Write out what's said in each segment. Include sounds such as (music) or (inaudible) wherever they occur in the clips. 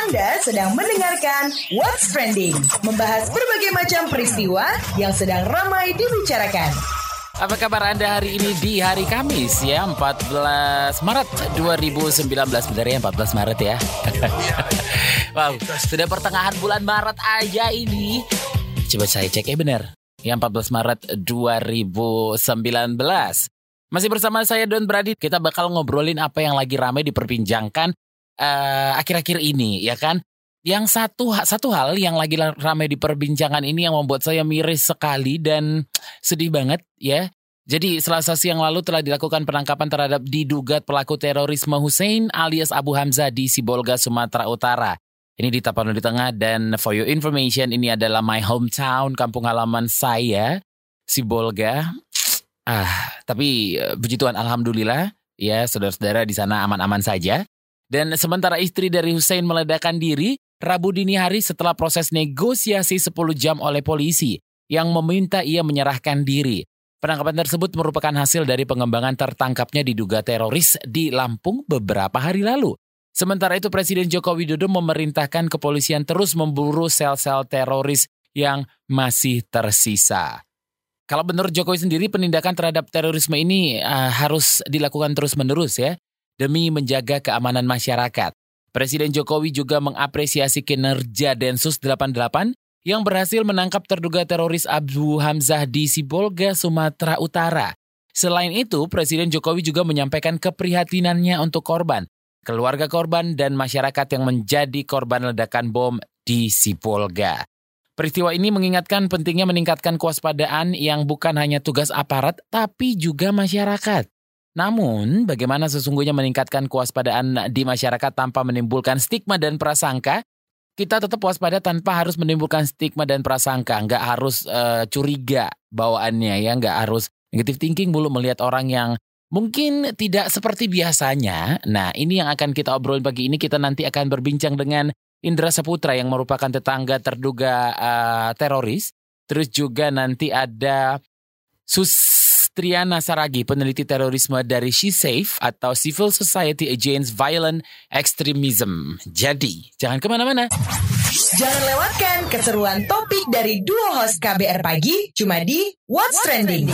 Anda sedang mendengarkan What's Trending, membahas berbagai macam peristiwa yang sedang ramai dibicarakan. Apa kabar Anda hari ini di hari Kamis ya? 14 Maret 2019 Benar ya 14 Maret ya. (laughs) Wow sudah pertengahan bulan Maret aja ini. Coba saya cek ya benar. Ya 14 Maret 2019 Masih bersama saya Don Brady. Kita bakal ngobrolin apa yang lagi ramai diperbincangkan uh, akhir-akhir ini ya kan yang satu satu hal yang lagi ramai di perbincangan ini yang membuat saya miris sekali dan sedih banget ya. Jadi selasa siang lalu telah dilakukan penangkapan terhadap diduga pelaku terorisme Hussein alias Abu Hamzah di Sibolga, Sumatera Utara. Ini di Tapanuli Tengah dan for your information ini adalah my hometown, kampung halaman saya, Sibolga. Ah, tapi eh, puji Tuhan alhamdulillah ya saudara-saudara di sana aman-aman saja. Dan sementara istri dari Hussein meledakkan diri, Rabu dini hari setelah proses negosiasi 10 jam oleh polisi yang meminta ia menyerahkan diri. Penangkapan tersebut merupakan hasil dari pengembangan tertangkapnya diduga teroris di Lampung beberapa hari lalu. Sementara itu Presiden Joko Widodo memerintahkan kepolisian terus memburu sel-sel teroris yang masih tersisa. Kalau menurut Jokowi sendiri penindakan terhadap terorisme ini uh, harus dilakukan terus-menerus ya demi menjaga keamanan masyarakat. Presiden Jokowi juga mengapresiasi kinerja Densus 88 yang berhasil menangkap terduga teroris Abu Hamzah di Sibolga, Sumatera Utara. Selain itu, Presiden Jokowi juga menyampaikan keprihatinannya untuk korban, keluarga korban, dan masyarakat yang menjadi korban ledakan bom di Sibolga. Peristiwa ini mengingatkan pentingnya meningkatkan kewaspadaan yang bukan hanya tugas aparat, tapi juga masyarakat. Namun, bagaimana sesungguhnya meningkatkan kewaspadaan di masyarakat tanpa menimbulkan stigma dan prasangka? Kita tetap waspada tanpa harus menimbulkan stigma dan prasangka. Nggak harus uh, curiga bawaannya ya, nggak harus negative thinking belum melihat orang yang mungkin tidak seperti biasanya. Nah, ini yang akan kita obrolin pagi ini. Kita nanti akan berbincang dengan Indra Saputra yang merupakan tetangga terduga uh, teroris. Terus juga nanti ada Sus Triana Saragi, peneliti terorisme dari She Safe atau Civil Society Against Violent Extremism. Jadi, jangan ke mana-mana. Jangan lewatkan keseruan topik dari dua host KBR Pagi, cuma di What's Trending.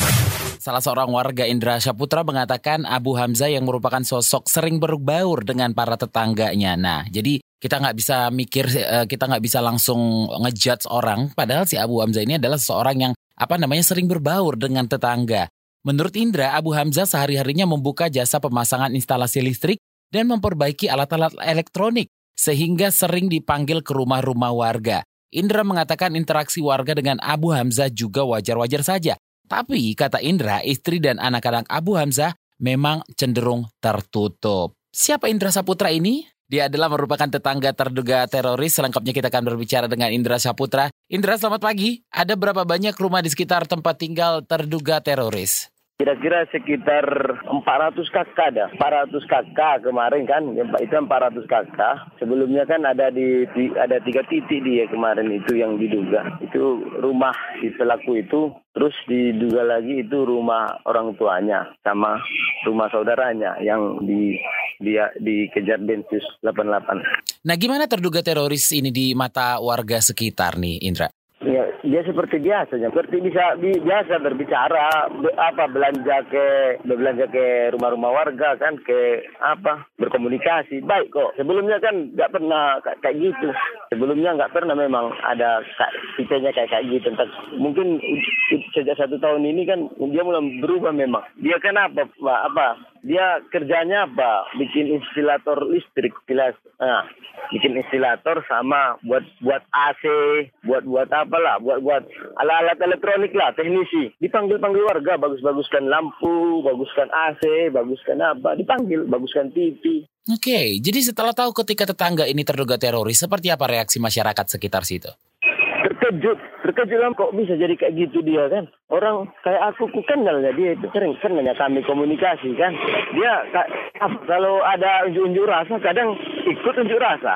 Salah seorang warga Indra Saputra mengatakan Abu Hamzah yang merupakan sosok sering berbaur dengan para tetangganya. Nah, jadi kita nggak bisa mikir, eh, kita nggak bisa langsung ngejudge orang. Padahal si Abu Hamzah ini adalah seorang yang apa namanya sering berbaur dengan tetangga. Menurut Indra, Abu Hamzah sehari-harinya membuka jasa pemasangan instalasi listrik dan memperbaiki alat-alat elektronik, sehingga sering dipanggil ke rumah-rumah warga. Indra mengatakan interaksi warga dengan Abu Hamzah juga wajar-wajar saja. Tapi, kata Indra, istri dan anak-anak Abu Hamzah memang cenderung tertutup. Siapa Indra Saputra ini? Dia adalah merupakan tetangga terduga teroris. Selengkapnya kita akan berbicara dengan Indra Saputra. Indra, selamat pagi. Ada berapa banyak rumah di sekitar tempat tinggal terduga teroris? Kira-kira sekitar 400 kakak ada. 400 kakak kemarin kan, itu 400 kakak. Sebelumnya kan ada di, di ada tiga titik dia kemarin itu yang diduga. Itu rumah si pelaku itu, terus diduga lagi itu rumah orang tuanya sama rumah saudaranya yang di dia dikejar Densus 88. Nah, gimana terduga teroris ini di mata warga sekitar nih, Indra? Ya, dia seperti biasanya, seperti bisa bi, biasa berbicara, be, apa belanja ke belanja ke rumah-rumah warga kan, ke apa berkomunikasi baik kok. Sebelumnya kan nggak pernah kayak, gitu. Sebelumnya nggak pernah memang ada kitanya kayak kayak gitu. Entah, mungkin sejak satu tahun ini kan dia mulai berubah memang. Dia kan apa, apa dia kerjanya apa? Bikin insilator listrik, jelas. Nah, bikin insilator sama buat buat AC, buat buat apa lah, buat buat alat-alat elektronik lah, teknisi. Dipanggil panggil warga, bagus-baguskan lampu, baguskan AC, baguskan apa? Dipanggil, baguskan TV. Oke, okay, jadi setelah tahu ketika tetangga ini terduga teroris, seperti apa reaksi masyarakat sekitar situ? terkejut terkejut kok bisa jadi kayak gitu dia kan orang kayak aku ku kenalnya dia itu sering kenalnya kami komunikasi kan? Dia kalau ada unjuk-unjuk rasa kadang ikut unjuk rasa.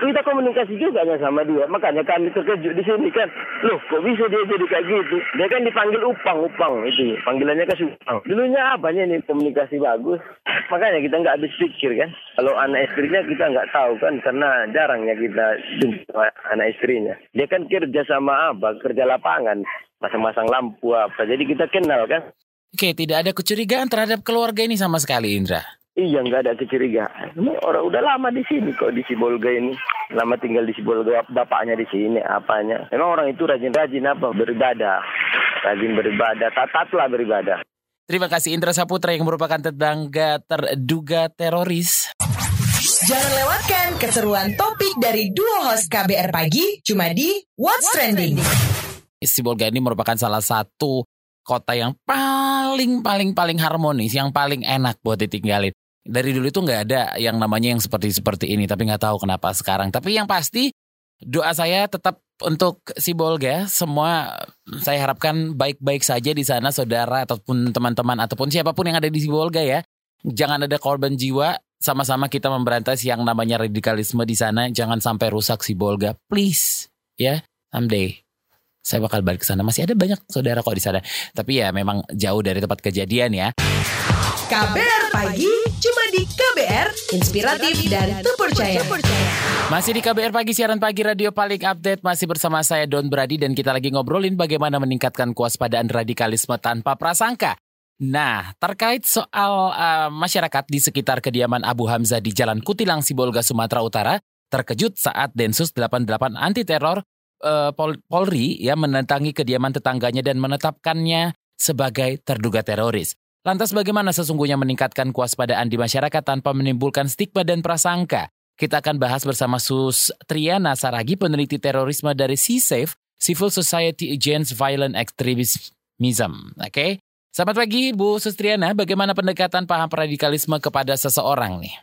Kita komunikasi juga kan sama dia makanya kami terkejut di sini kan? Loh kok bisa dia jadi kayak gitu? Dia kan dipanggil upang upang itu panggilannya ke upang. Dulunya apanya nih komunikasi bagus? Makanya kita nggak habis pikir kan? Kalau anak istrinya kita nggak tahu kan? Karena jarangnya kita jumpa anak istrinya. Dia kan kerja sama apa kerja lapangan masang-masang lampu apa. Jadi kita kenal kan. Oke, tidak ada kecurigaan terhadap keluarga ini sama sekali, Indra. Iya, nggak ada kecurigaan. Orang udah lama di sini kok di Sibolga ini. Lama tinggal di Sibolga, bapaknya di sini, apanya. Memang orang itu rajin-rajin apa? Beribadah. Rajin beribadah, tatatlah beribadah. Terima kasih Indra Saputra yang merupakan tetangga terduga teroris. Jangan lewatkan keseruan topik dari dua host KBR Pagi cuma di What's Trending. Sibolga ini merupakan salah satu kota yang paling paling paling harmonis, yang paling enak buat ditinggalin. Dari dulu itu nggak ada yang namanya yang seperti seperti ini, tapi nggak tahu kenapa sekarang. Tapi yang pasti doa saya tetap untuk Sibolga semua saya harapkan baik-baik saja di sana saudara ataupun teman-teman ataupun siapa pun yang ada di Sibolga ya. Jangan ada korban jiwa, sama-sama kita memberantas yang namanya radikalisme di sana, jangan sampai rusak Sibolga, please ya, someday saya bakal balik ke sana. Masih ada banyak saudara kok di sana. Tapi ya memang jauh dari tempat kejadian ya. KBR Pagi, cuma di KBR, inspiratif dan terpercaya. Masih di KBR Pagi, siaran pagi radio paling update. Masih bersama saya Don Brady dan kita lagi ngobrolin bagaimana meningkatkan kewaspadaan radikalisme tanpa prasangka. Nah, terkait soal uh, masyarakat di sekitar kediaman Abu Hamzah di Jalan Kutilang, Sibolga, Sumatera Utara, terkejut saat Densus 88 anti teror uh, Pol Polri ya menentangi kediaman tetangganya dan menetapkannya sebagai terduga teroris. Lantas bagaimana sesungguhnya meningkatkan kewaspadaan di masyarakat tanpa menimbulkan stigma dan prasangka? Kita akan bahas bersama Sus Triana Saragi, peneliti terorisme dari CSAFE, Civil Society Against Violent Extremism. Oke, okay? Selamat pagi Bu Sustriana, bagaimana pendekatan paham radikalisme kepada seseorang nih?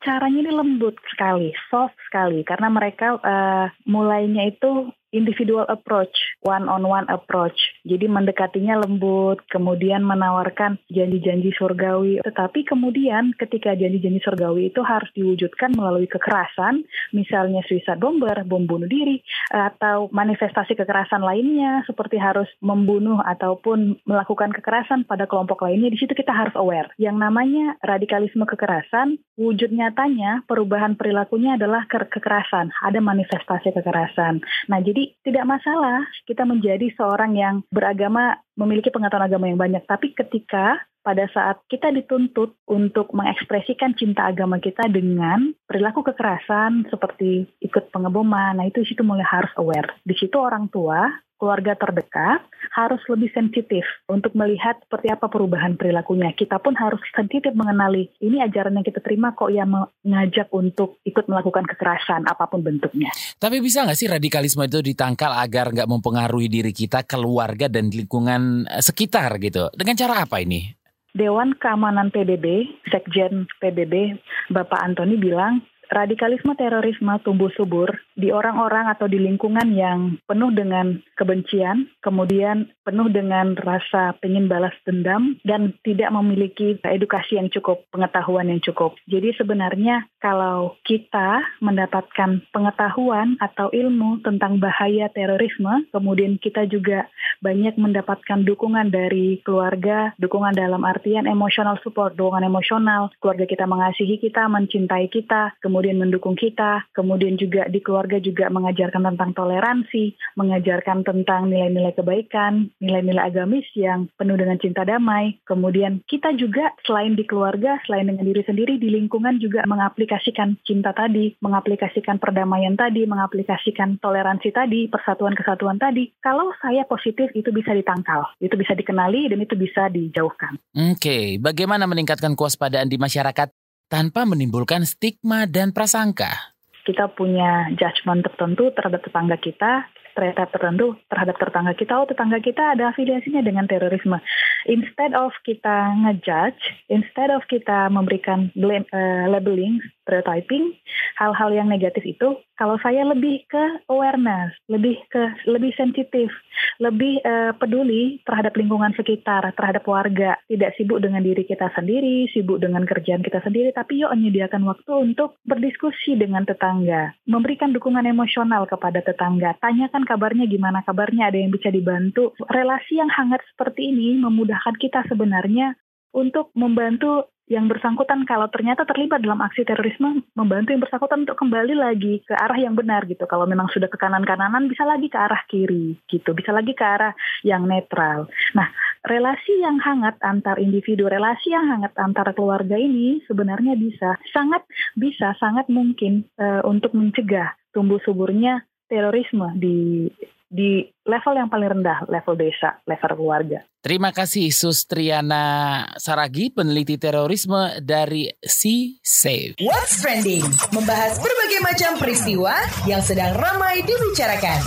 Caranya ini lembut sekali, soft sekali, karena mereka uh, mulainya itu individual approach, one on one approach. Jadi mendekatinya lembut, kemudian menawarkan janji-janji surgawi. Tetapi kemudian ketika janji-janji surgawi itu harus diwujudkan melalui kekerasan, misalnya suicide bomber, bom bunuh diri, atau manifestasi kekerasan lainnya seperti harus membunuh ataupun melakukan kekerasan pada kelompok lainnya. Di situ kita harus aware. Yang namanya radikalisme kekerasan, wujud nyatanya perubahan perilakunya adalah ke kekerasan, ada manifestasi kekerasan. Nah, jadi jadi tidak masalah kita menjadi seorang yang beragama memiliki pengetahuan agama yang banyak. Tapi ketika pada saat kita dituntut untuk mengekspresikan cinta agama kita dengan perilaku kekerasan seperti ikut pengeboman, nah itu situ mulai harus aware. Di situ orang tua keluarga terdekat harus lebih sensitif untuk melihat seperti apa perubahan perilakunya. Kita pun harus sensitif mengenali ini ajaran yang kita terima kok yang mengajak untuk ikut melakukan kekerasan apa pun bentuknya. Tapi bisa nggak sih radikalisme itu ditangkal agar nggak mempengaruhi diri kita, keluarga dan lingkungan eh, sekitar gitu? Dengan cara apa ini? Dewan Keamanan PBB, Sekjen PBB, Bapak Antoni bilang radikalisme terorisme tumbuh subur di orang-orang atau di lingkungan yang penuh dengan kebencian, kemudian penuh dengan rasa pengen balas dendam dan tidak memiliki edukasi yang cukup, pengetahuan yang cukup. Jadi sebenarnya kalau kita mendapatkan pengetahuan atau ilmu tentang bahaya terorisme, kemudian kita juga banyak mendapatkan dukungan dari keluarga, dukungan dalam artian emosional support, dukungan emosional, keluarga kita mengasihi kita, mencintai kita, kemudian kemudian mendukung kita, kemudian juga di keluarga juga mengajarkan tentang toleransi, mengajarkan tentang nilai-nilai kebaikan, nilai-nilai agamis yang penuh dengan cinta damai. Kemudian kita juga selain di keluarga, selain dengan diri sendiri, di lingkungan juga mengaplikasikan cinta tadi, mengaplikasikan perdamaian tadi, mengaplikasikan toleransi tadi, persatuan kesatuan tadi. Kalau saya positif itu bisa ditangkal, itu bisa dikenali dan itu bisa dijauhkan. Oke, okay. bagaimana meningkatkan kewaspadaan di masyarakat tanpa menimbulkan stigma dan prasangka. Kita punya judgement tertentu terhadap tetangga kita, terhadap tertentu terhadap tetangga kita, oh tetangga kita ada afiliasinya dengan terorisme. Instead of kita ngejudge, instead of kita memberikan blame, uh, labeling stereotyping, hal-hal yang negatif itu, kalau saya lebih ke awareness, lebih ke lebih sensitif, lebih uh, peduli terhadap lingkungan sekitar, terhadap warga, tidak sibuk dengan diri kita sendiri, sibuk dengan kerjaan kita sendiri, tapi yuk menyediakan waktu untuk berdiskusi dengan tetangga, memberikan dukungan emosional kepada tetangga, tanyakan kabarnya gimana kabarnya, ada yang bisa dibantu. Relasi yang hangat seperti ini memudahkan kita sebenarnya untuk membantu yang bersangkutan kalau ternyata terlibat dalam aksi terorisme membantu yang bersangkutan untuk kembali lagi ke arah yang benar gitu. Kalau memang sudah ke kanan-kananan bisa lagi ke arah kiri gitu, bisa lagi ke arah yang netral. Nah, relasi yang hangat antar individu, relasi yang hangat antar keluarga ini sebenarnya bisa sangat bisa sangat mungkin uh, untuk mencegah tumbuh suburnya terorisme di di level yang paling rendah, level desa, level keluarga. Terima kasih Sustriana Saragi, peneliti terorisme dari Sea Safe. What's Trending, membahas berbagai macam peristiwa yang sedang ramai dibicarakan.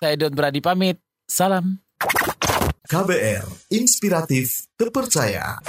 Saya Don Brady pamit, salam. KBR, inspiratif, terpercaya.